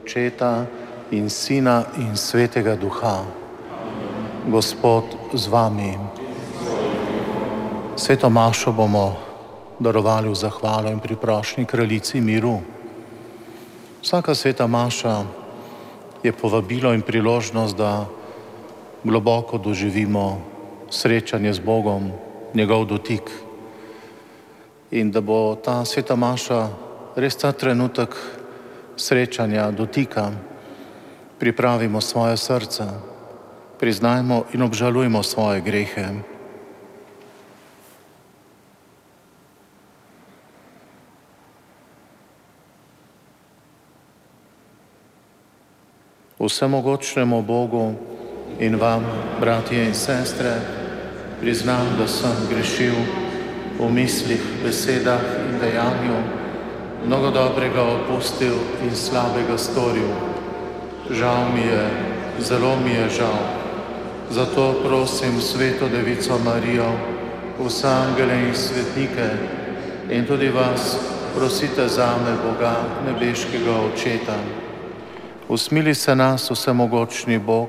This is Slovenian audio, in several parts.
Očeta in Sina in Svetega Duha. Gospod z vami. Sveto Mašo bomo darovali v zahvalo in priprošnji kraljici miru. Vsaka sveta Maša je povabilo in priložnost, da globoko doživimo srečanje z Bogom, njegov dotik. In da bo ta sveta Maša res ta trenutek srečanja, dotika, pripravimo svoje srce, priznajmo in obžalujmo svoje grehe. Vsemogočnemu Bogu in vam, bratje in sestre, priznam, da sem grešil v mislih, besedah in dejanju, mnogo dobrega opustil in slabega storil. Žal mi je, zelo mi je žal. Zato prosim Sveto Devico Marijo, vse angele in svetnike in tudi vas, prosite za me Boga, nebeškega Očeta. Usmili se nas, vsemogočni Bog,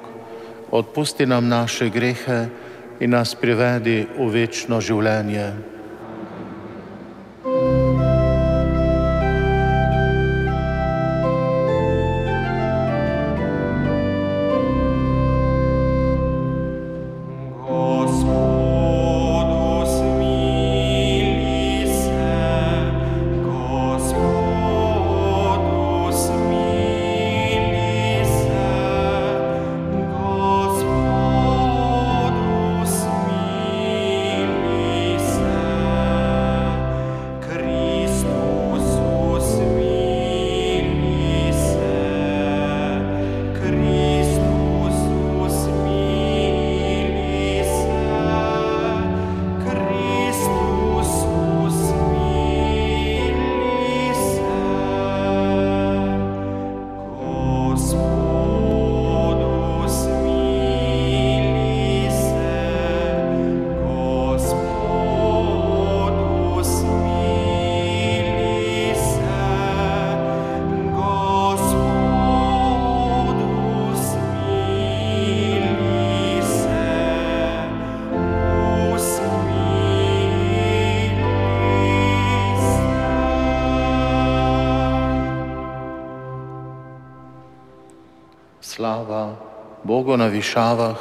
odpusti nam naše grehe in nas privedi v večno življenje. Slava Bogu na višavah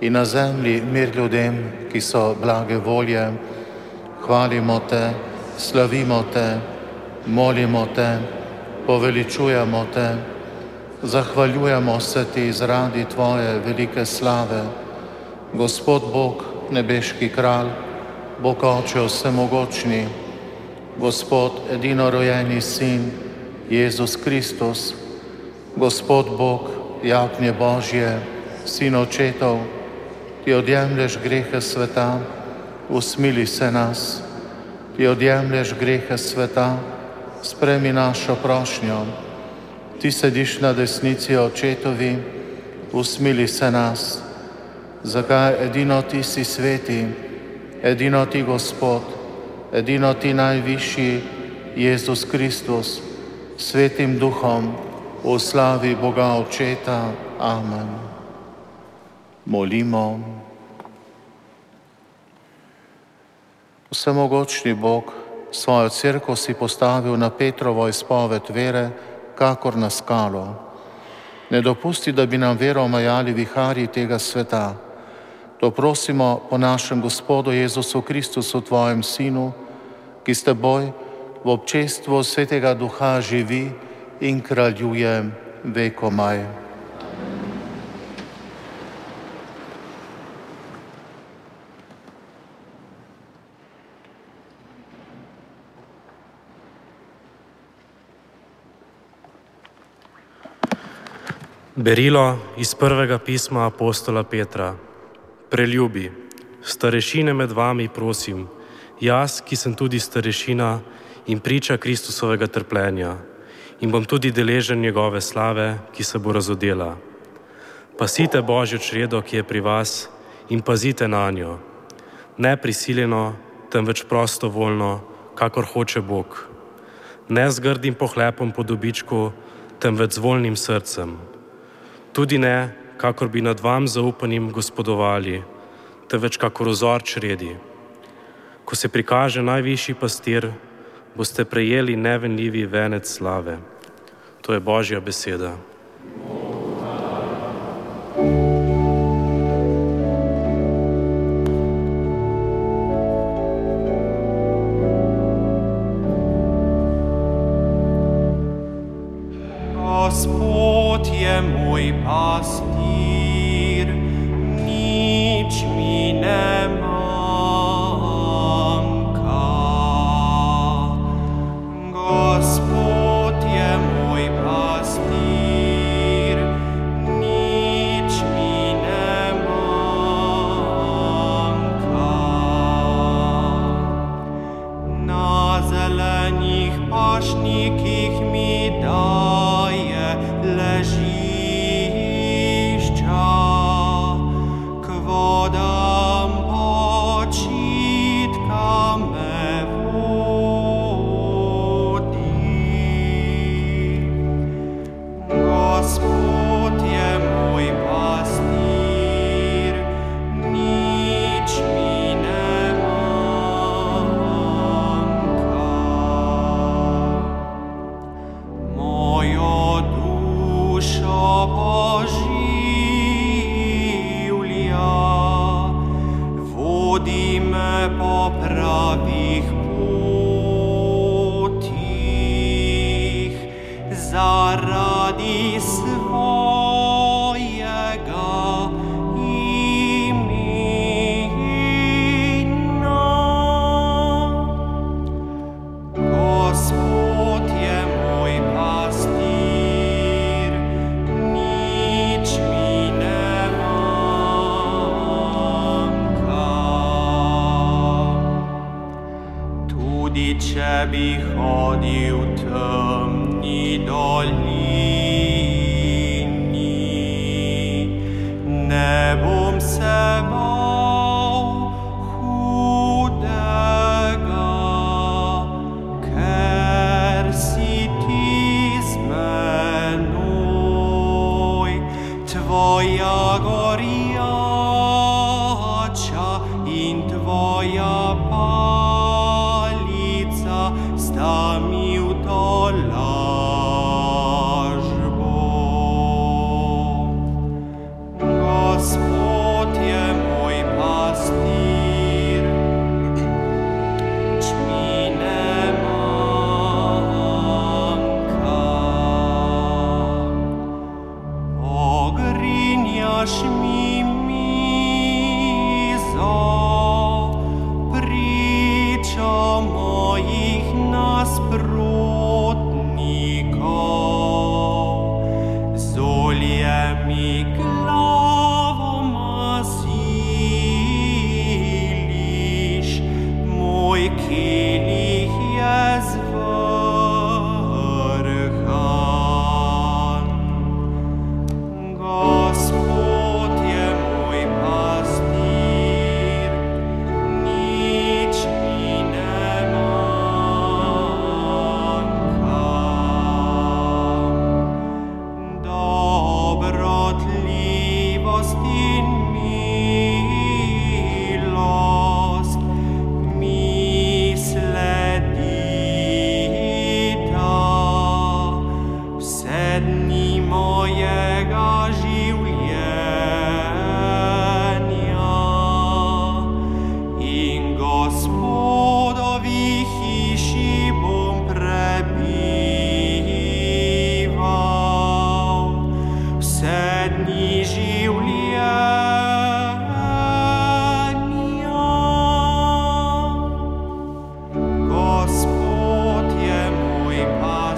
in na zemlji mir ljudem, ki so blage volje. Hvalimo te, slavimo te, molimo te, poveličujemo te, zahvaljujemo se ti zaradi tvoje velike slave. Gospod Bog, nebeški kralj, Bog oče vsemogočni, Gospod edino rojeni sin, Jezus Kristus, Gospod Bog, jagnje Božje, sin očetov, ti odjemlješ grehe sveta, usmili se nas, ti odjemlješ grehe sveta, spremi našo prošnjo, ti sediš na desnici očetovi, usmili se nas, zakaj edino ti si sveti, edino ti Gospod, edino ti najvišji Jezus Kristus, svetim duhom, v slavi Boga Očeta. Amen. Molimo. Vsemogočni Bog, svojo crkvo si postavil na Petrovo izpoved vere, kakor na skalo. Ne dopusti, da bi nam vero omajali viharji tega sveta. To prosimo po našem Gospodu Jezusu Kristusu, Tvojem Sinu, ki ste boj v občestvu Svetega Duha živi in kraljuje vekomaj. Berilo iz prvega pisma apostola Petra. Preljubi, starešine med vami prosim, jaz, ki sem tudi starešina in priča Kristusovega trpljenja in bom tudi deležen njegove slave, ki se bo razodela. Pasite božjo čredo, ki je pri vas, in pazite na njo, ne prisiljeno, temveč prostovoljno, kakor hoče Bog. Ne z grdim pohlepom po dobičku, temveč z voljnim srcem. Tudi ne, kakor bi nad vam zaupanim gospodovali, temveč kakor ozor čredi. Ko se prikaže najvišji pastir, boste prejeli nevenljivi venec slave. To je Božja beseda. Gospod je moj pastor.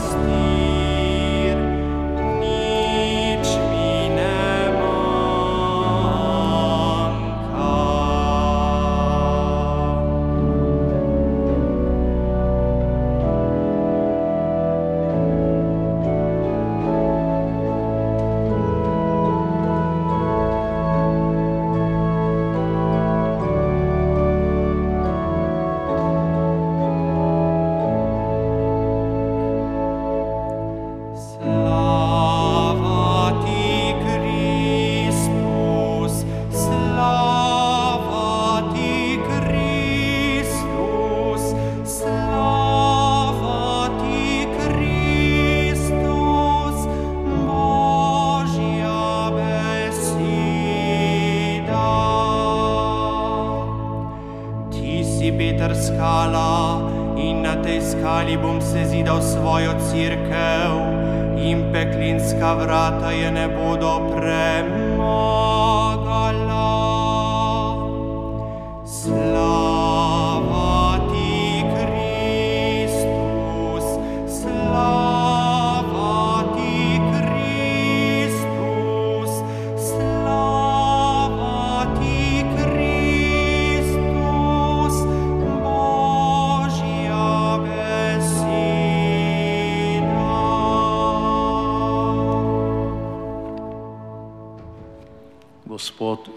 Christi.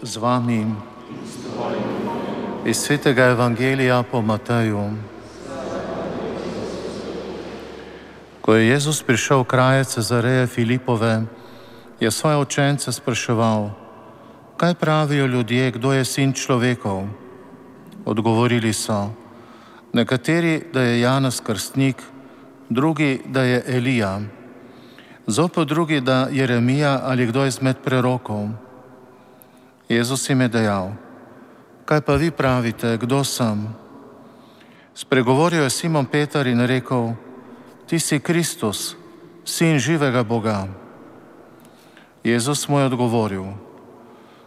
Z vami. Iz svetega evangelija po Mateju. Ko je Jezus prišel v kraje Cezareje Filipove, je svoje učence spraševal, kaj pravijo ljudje, kdo je sin človekov. Odgovorili so, nekateri, da je Janus Krstnik, drugi, da je Elija, zopet drugi, da je Jeremija ali kdo izmed prerokov. Jezus jim je dejal, kaj pa vi pravite, kdo sem? Spregovoril je Simon Peter in rekel, ti si Kristus, sin živega Boga. Jezus mu je odgovoril,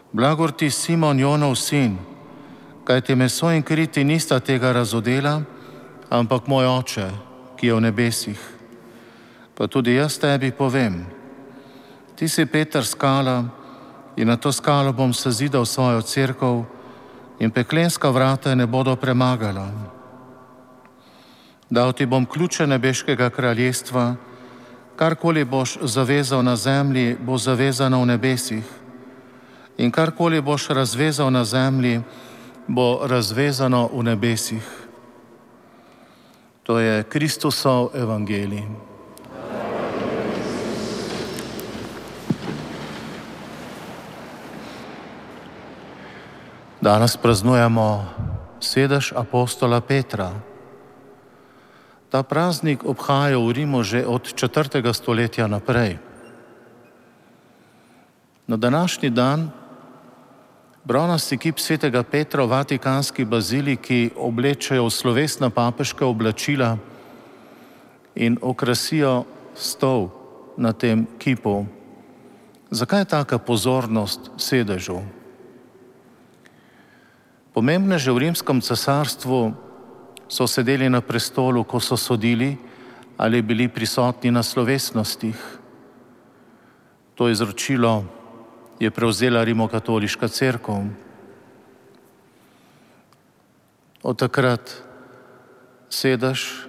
blagor ti Simon Jonov sin, kaj ti meso in kriti nista tega razodela, ampak moj oče, ki je v nebesih. Pa tudi jaz tebi povem, ti si Peter skala in na to skalo bom sezidal svojo crkvo, in peklenska vrata ne bodo premagala. Dal ti bom ključe nebeškega kraljestva, karkoli boš zavezal na zemlji, bo zavezano v nebesih, in karkoli boš razvezal na zemlji, bo razvezano v nebesih. To je Kristusov evangelij. Danes praznujemo sedež apostola Petra. Ta praznik obhajajo v Rimu že od 4. stoletja naprej. Na današnji dan bronasti kip svetega Petra v Vatikanski baziliki oblečajo v slovesna papeška oblačila in okrasijo stol na tem kipu. Zakaj je taka pozornost sedežu? Pomembneže v rimskem cesarstvu so sedeli na prestolu, ko so sodili ali bili prisotni na slovesnostih. To izročilo je prevzela rimokatoliška crkva. Od takrat sedaš,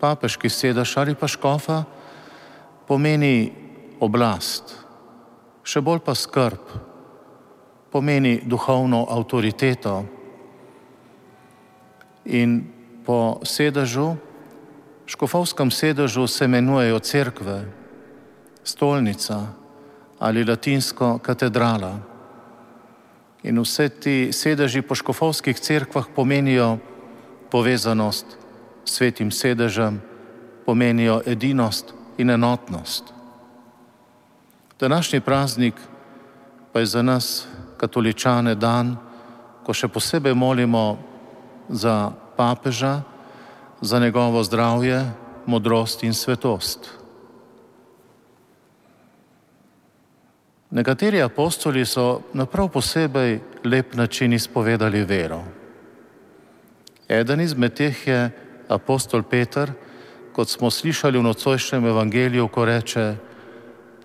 papeški sedaš ali pa škofa, pomeni oblast, še bolj pa skrb, pomeni duhovno avtoriteto. In po sedežu, škofovskem sedežu se imenujejo cerkve, stolnica ali latinsko katedrala. In vse ti sedeži po škofovskih cerkvah pomenijo povezanost s svetim sedežem, pomenijo edinost in enotnost. Današnji praznik pa je za nas katoličane dan, ko še posebej molimo za papeža, za njegovo zdravje, modrost in svetost. Nekateri apostoli so na prav posebej lep način izpovedali vero. Eden izmed teh je apostol Peter, kot smo slišali v nocojšnjem evangeliju, ko reče: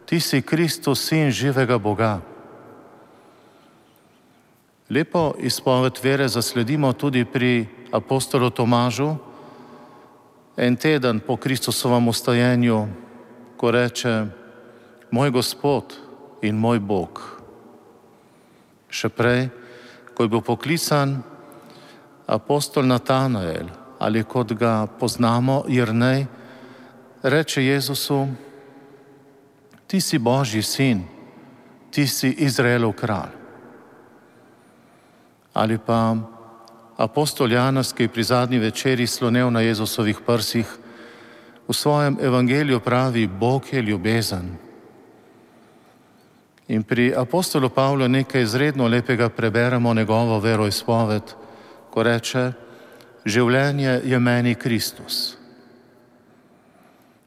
Ti si Kristus, sin živega Boga. Lepo izpoved vere zasledimo tudi pri apostolu Tomažu, en teden po Kristusovem ustajenju, ko reče: Moj Gospod in moj Bog. Še prej, ko je bil poklican apostol Natanael ali kot ga poznamo, Jrnej, reče Jezusu: Ti si Božji sin, ti si Izraelov kralj ali pa apostol Janas, ki je pri zadnji večeri slonil na Jezusovih prsih, v svojem evangeliju pravi, Bog je ljubezen. In pri apostolu Pavlu nekaj izredno lepega preberemo njegovo veroizpoved, ko reče, življenje je meni Kristus.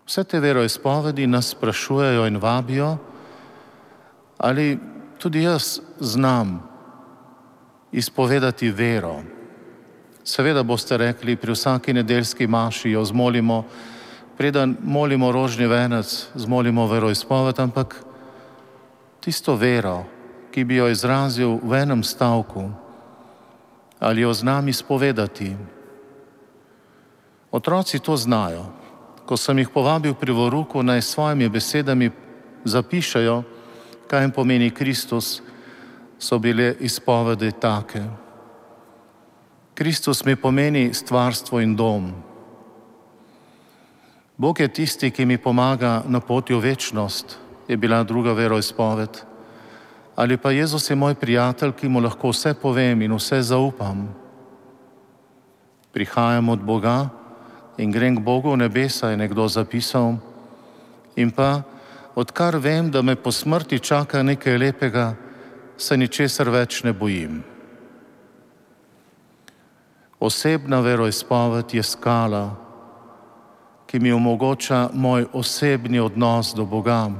Vse te veroizpovedi nas sprašujejo in vabijo, ali tudi jaz znam izpovedati vero. Seveda boste rekli, pri vsaki nedeljski maši jo zmolimo, preden molimo rožni venec, zmolimo veroizpoved, ampak tisto vero, ki bi jo izrazil v enem stavku, ali jo znam izpovedati. Otroci to znajo. Ko sem jih povabil pri voruku, naj s svojimi besedami zapišajo, kaj jim pomeni Kristus, so bile izpovedi take. Kristus mi pomeni stvarstvo in dom. Bog je tisti, ki mi pomaga na poti v večnost, je bila druga veroizpoved. Ali pa Jezus je moj prijatelj, ki mu lahko vse povem in vse zaupam. Prihajam od Boga in grem k Bogu v nebesa, je nekdo zapisal. In pa, odkar vem, da me po smrti čaka nekaj lepega, se ničesar več ne bojim. Osebna veroizpoved je skala, ki mi omogoča moj osebni odnos do Boga.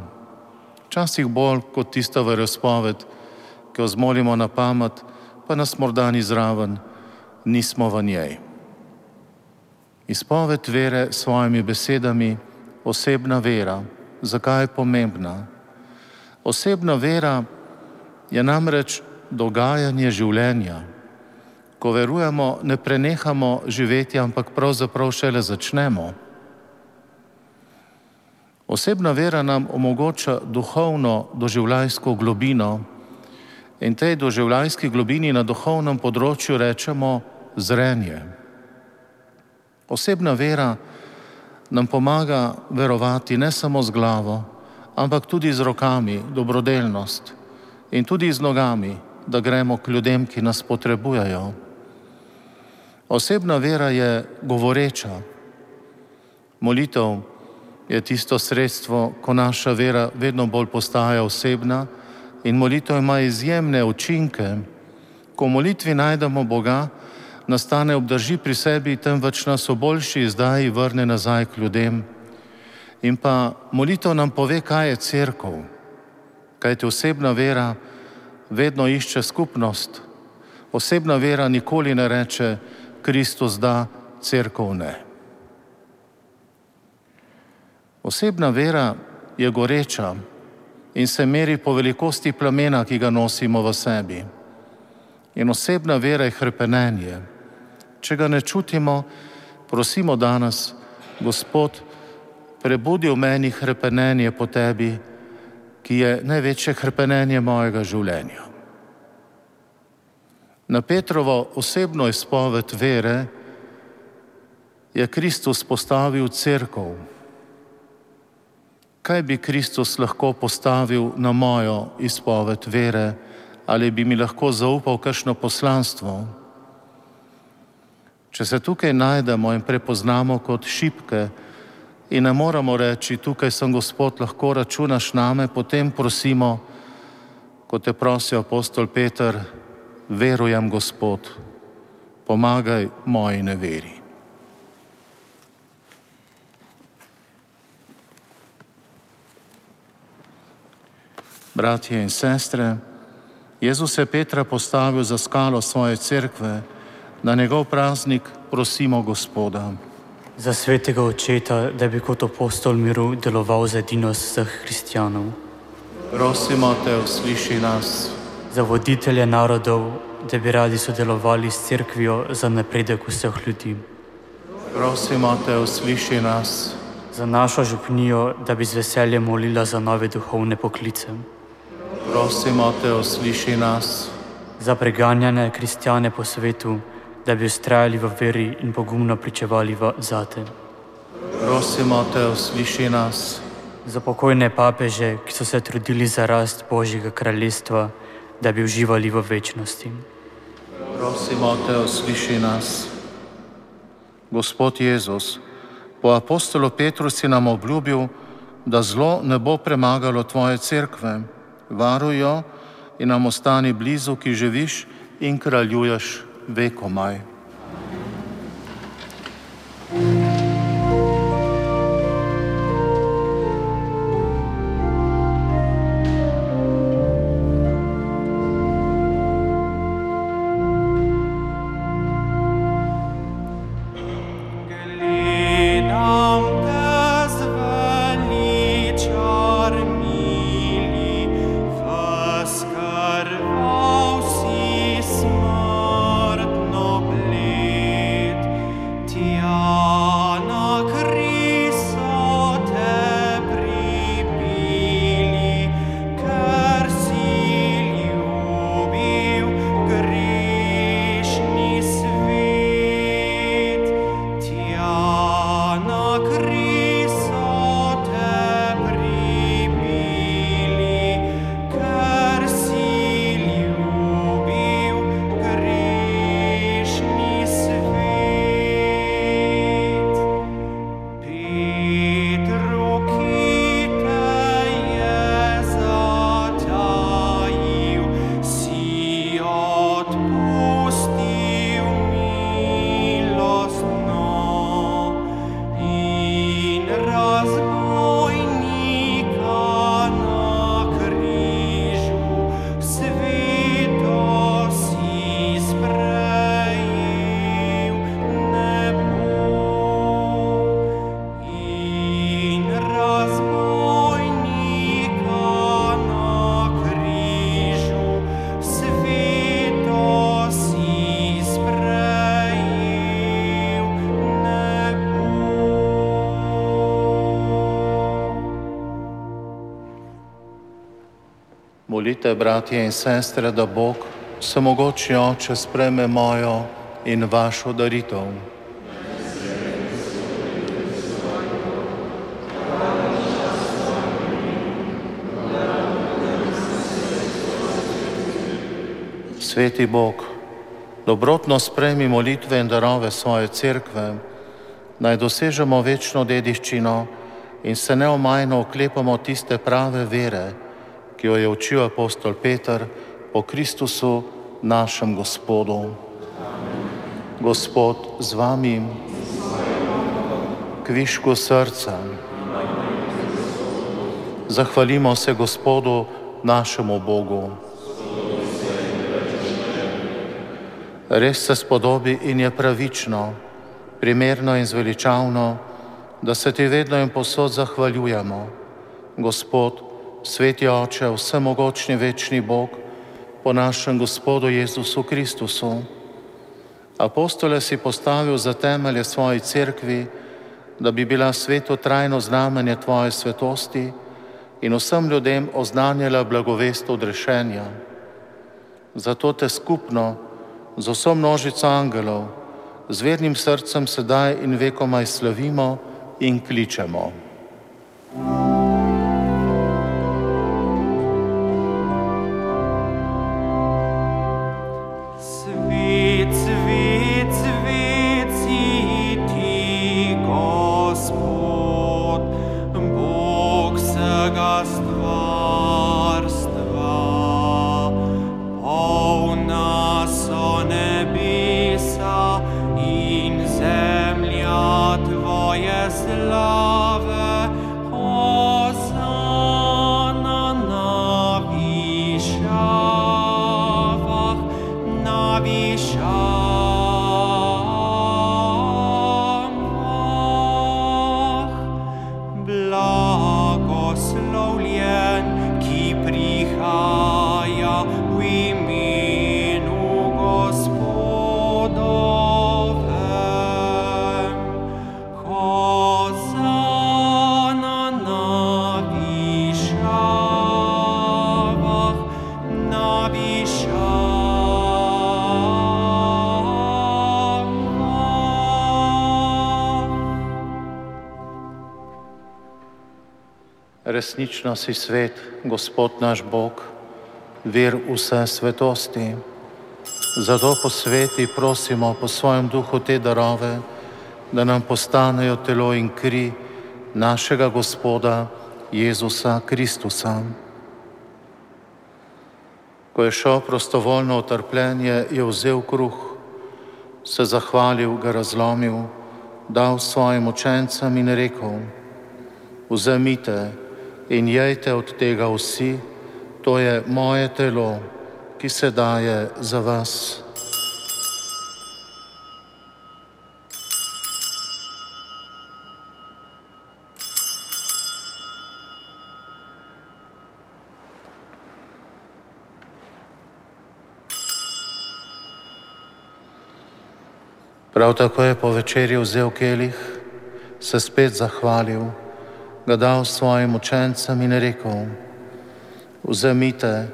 Včasih bolj kot tista veroizpoved, ki jo zmolimo na pamet, pa nas morda ni zraven, nismo v njej. Izpoved vere s svojimi besedami, osebna vera, zakaj je pomembna? Osebna vera je namreč dogajanje življenja. Ko verujemo, ne prenehamo živeti, ampak pravzaprav šele začnemo. Osebna vera nam omogoča duhovno doživljajsko globino in tej doživljajski globini na duhovnem področju rečemo zrenje. Osebna vera nam pomaga verovati ne samo z glavo, ampak tudi z rokami, dobrodelnost in tudi z nogami, da gremo k ljudem, ki nas potrebujejo. Osebna vera je govoreča. Molitev je tisto sredstvo, ko naša vera vedno bolj postaja osebna in molitev ima izjemne učinke. Ko v molitvi najdemo Boga, nastane obdrži pri sebi, temveč nas v boljši izdaji vrne nazaj k ljudem. In pa molitev nam pove, kaj je crkva kajti osebna vera vedno išče skupnost. Osebna vera nikoli ne reče, Kristus da, crkv ne. Osebna vera je goreča in se meri po velikosti plamena, ki ga nosimo v sebi. In osebna vera je hrpenenje. Če ga ne čutimo, prosimo danes, Gospod, prebudi v meni hrpenenje po tebi, ki je največje hrpenenje mojega življenja. Na Petrovo osebno izpoved vere je Kristus postavil crkv. Kaj bi Kristus lahko postavil na mojo izpoved vere, ali bi mi lahko zaupal kakšno poslanstvo? Če se tukaj najdemo in prepoznamo kot šipke, in ne moramo reči, tukaj sem Gospod, lahko računaš name, potem prosimo, kot te prosi apostol Peter, verujem Gospod, pomagaj moji neveri. Bratje in sestre, Jezus je Petra postavil za skalo svoje cerkve, na njegov praznik prosimo Gospoda za svetega očeta, da bi kot apostol miru deloval za edinost vseh kristijanov. Prosimo te, usliši nas. Za voditelje narodov, da bi radi sodelovali s crkvijo za napredek vseh ljudi. Prosimo te, usliši nas. Za našo župnijo, da bi z veseljem molila za nove duhovne poklice. Prosimo te, usliši nas. Za preganjane kristijane po svetu, da bi ustrajali v veri in pogumno pričevali v zate. Prosimo te, usliši nas. Za pokojne papeže, ki so se trudili za rast Božjega kraljestva, da bi uživali v večnosti. Prosimo te, usliši nas. Gospod Jezus, po apostolu Petru si nam obljubil, da zlo ne bo premagalo tvoje cerkve. Varujo in nam ostani blizu, ki živiš in kraljuješ vedkom meg. Molite, bratje in sestre, da Bog, samogočni oče, spreme mojo in vašo daritev. Sveti Bog, dobrotno spremi molitve in darove svoje cerkve, naj dosežemo večno dediščino in se neomajno oklepamo tiste prave vere, ki jo je učil apostol Peter po Kristusu, našem Gospodu. Gospod z vami, kvišku srca. Zahvalimo se Gospodu, našemu Bogu. Res se spodobi in je pravično, primerno in zveličavno, da se ti vedno in posod zahvaljujemo. Gospod, sveti Oče, vsemogočni večni Bog, po našem Gospodu Jezusu Kristusu. Apostole si postavil za temelje svoji cerkvi, da bi bila sveto trajno znamenje tvoje svetosti in vsem ljudem oznanjala blagovest odrešenja. Zato te skupno, z vso množico angelov, z vernim srcem sedaj in vekomaj slavimo in kličemo. Svet, Resnično si svet, Gospod naš Bog, vir vse svetosti. Zato posveti prosimo po svojem duhu te darove, da nam postanejo telo in kri našega Gospoda Jezusa Kristusa. Ko je šel prostovoljno v trpljenje, je vzel kruh, se zahvalil, ga razlomil, dal svojim učencem in rekel: Vzemite in jejte od tega vsi, to je moje telo, ki se daje za vas. Prav tako je po večerji vzel kelih, se spet zahvalil, ga dal svojim učencem in rekel: Vzemite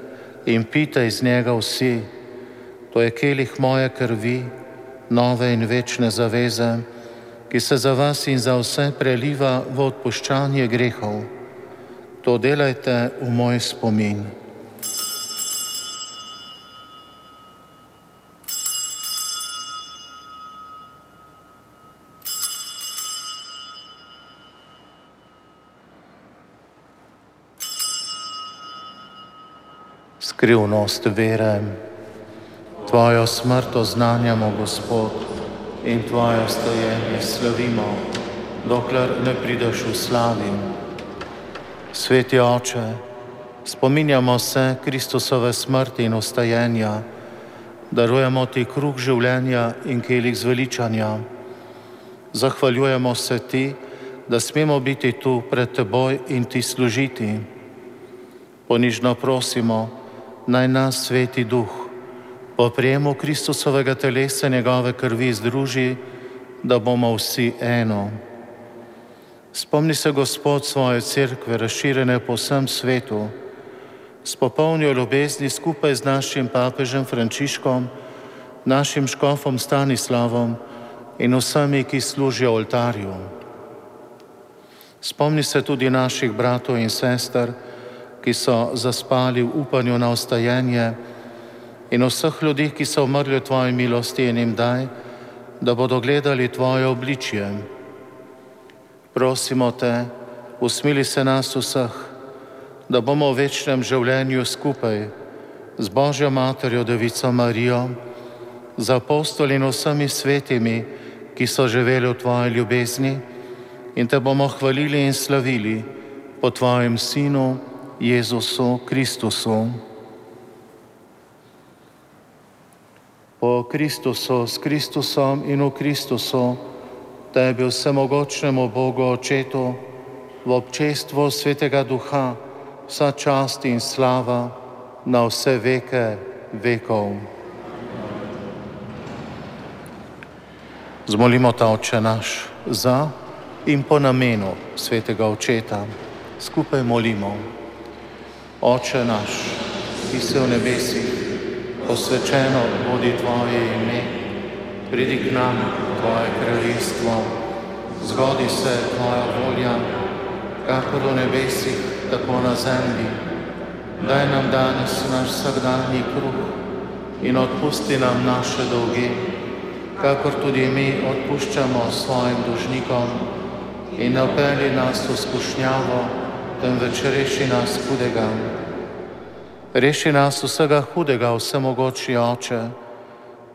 in pite iz njega vsi, to je kelih moje krvi, nove in večne zaveze, ki se za vas in za vse preliva v odpuščanje grehov. To delajte v moj spomin. Skrivnost vere, Tvojo smrt oznanjamo, Gospod, in Tvoje stojenje slavimo, dokler ne prideš v slavi. Sveti Oče, spominjamo se Kristusove smrti in ostajenja, darujemo Ti kruh življenja in kelih zveličanja. Zahvaljujemo se Ti, da smemo biti tu pred Teboj in Ti služiti. Ponižno prosimo, naj nas sveti duh po prijemu Kristusovega telesa njegove krvi združi, da bomo vsi eno. Spomni se Gospod svoje cerkve, razširjene po vsem svetu, s popolnjo ljubezni skupaj z našim papežem Frančiškom, našim škofom Stanislavom in vsemi, ki služijo oltarju. Spomni se tudi naših bratov in sester, ki so zaspali v upanju na ostajenje in vseh ljudi, ki so umrli v Tvoji milosti in jim daj, da bodo gledali Tvoje obličje. Prosimo Te, usmili se nas vseh, da bomo v večnem življenju skupaj z Božjo Materjo Devico Marijo, z apostoli in vsemi svetimi, ki so živeli v Tvoji ljubezni in Te bomo hvalili in slavili po Tvojem Sinu Jezusu Kristusu. Po Kristusu, s Kristusom in v Kristusu, Tebi vsemogočnemu Bogu Očetu, v občestvu Svetega Duha, vsa čast in slava na vse veke vekov. Zmolimo ta oče naš za in po namenu svetega očeta. Skupaj molimo. Oče naš, ki si v nebesih, posvečeno bodi Tvoje ime, pridi k nam Tvoje kraljestvo, zgodi se Tvoja volja, kakor v nebesih, tako na zemlji. Daj nam danes naš vsakdanji kruh in odpusti nam naše dolge, kakor tudi mi odpuščamo svojim dužnikom in ne opeli nas v skušnjavo, temveč reši nas hudega. Reši nas vsega hudega, vsemogoči oče,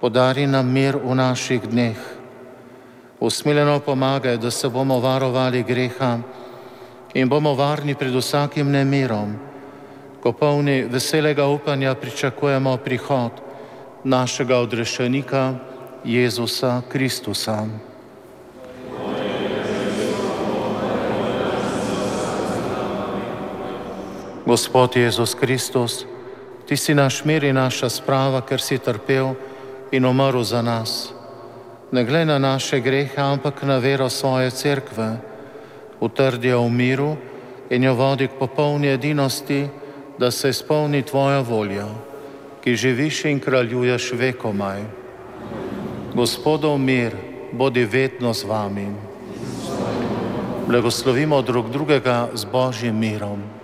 podari nam mir v naših dneh. Usmiljeno pomagaj, da se bomo varovali greha, in bomo varni pred vsakim nemirom, ko polni veselega upanja pričakujemo prihod našega odrešenika Jezusa Kristusa. Gospod Jezus Kristus, Ti si naš mir in naša sprava, ker si trpel in umrl za nas. Ne glej na naše grehe, ampak na vero svoje cerkve utrdijo v miru in jo vodi k popolni edinosti, da se izpolni tvoja volja, ki živiš in kraljuješ vekomaj. Gospodov mir, bodi vedno z vami. Blagoslovimo drug drugega z Božjim mirom.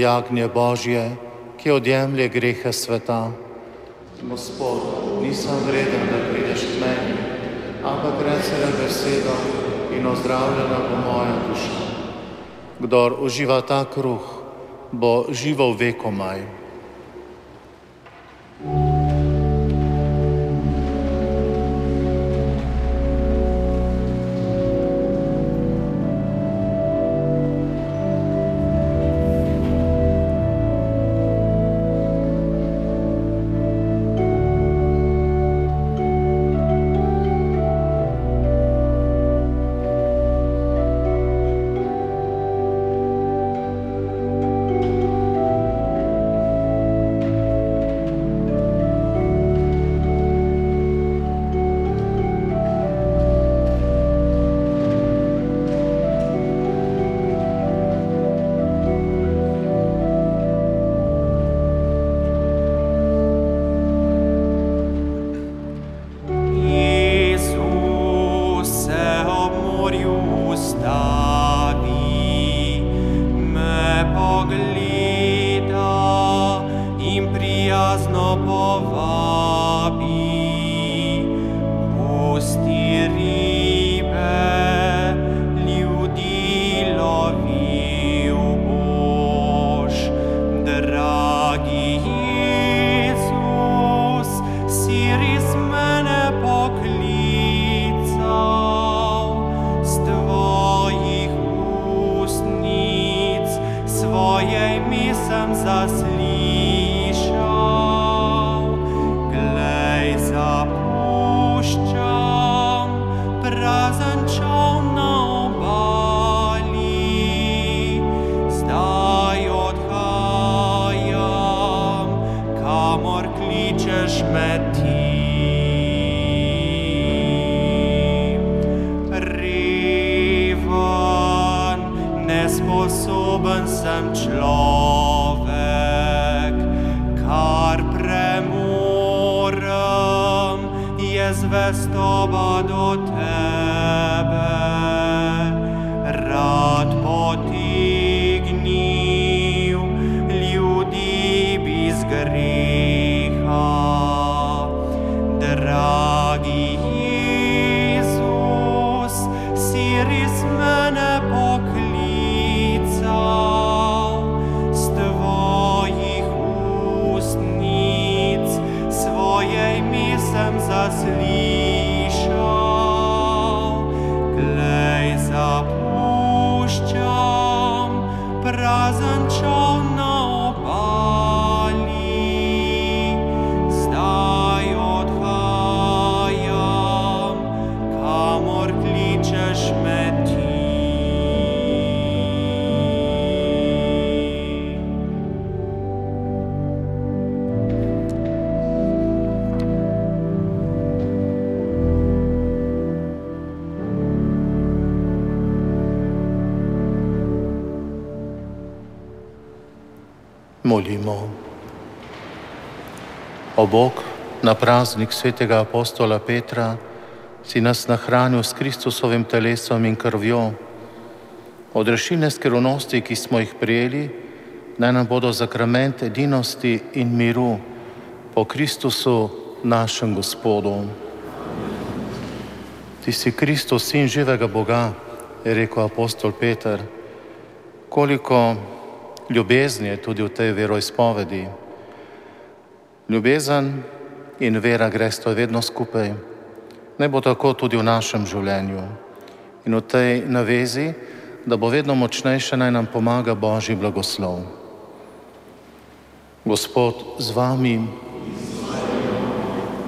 Jagnje Božje, ki odjemlje grehe sveta. Gospod, nisem vreden, da prideš k meni, ampak reci na besedo in ozdravljena bo moja duša. Kdor uživa ta kruh, bo živo vekomaj. premorăm, e zvestoba do tebe, rad potim. Molimo. O Bog, na praznik svetega apostola Petra si nas nahranil s Kristusovim telesom in krvjo. Odrešilne skrivnosti, ki smo jih prijeli, naj nam bodo zakrament edinosti in miru po Kristusu, našem Gospodu. Ti si Kristus, sin živega Boga, je rekel apostol Peter. Koliko ljubezni je tudi v tej veroizpovedi. Ljubezen in vera gresta vedno skupaj. Ne bo tako tudi v našem življenju. In v tej navezi, da bo vedno močnejša, naj nam pomaga Božji blagoslov. Gospod z vami,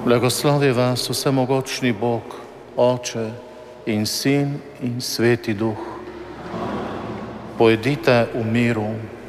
blagoslovi vas vsemogočni Bog, Oče in Sin in Sveti Duh. Pojdite v miru.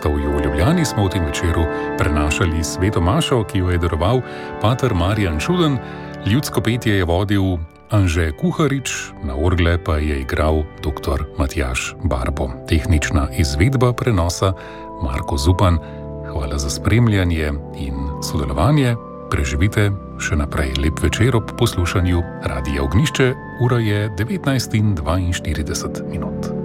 Tromostovju v Ljubljani, smo v tem večeru prenašali sveto mašo, ki jo je daroval pater Marjan Čuden, ljudsko petje je vodil Anže Kuharič, na orgle pa je igral dr. Matjaš Barbo. Tehnična izvedba prenosa Marko Zupan. Hvala za spremljanje in sodelovanje. Preživite še naprej lep večer ob poslušanju Radia Ognišče, ura je 19:42 minut.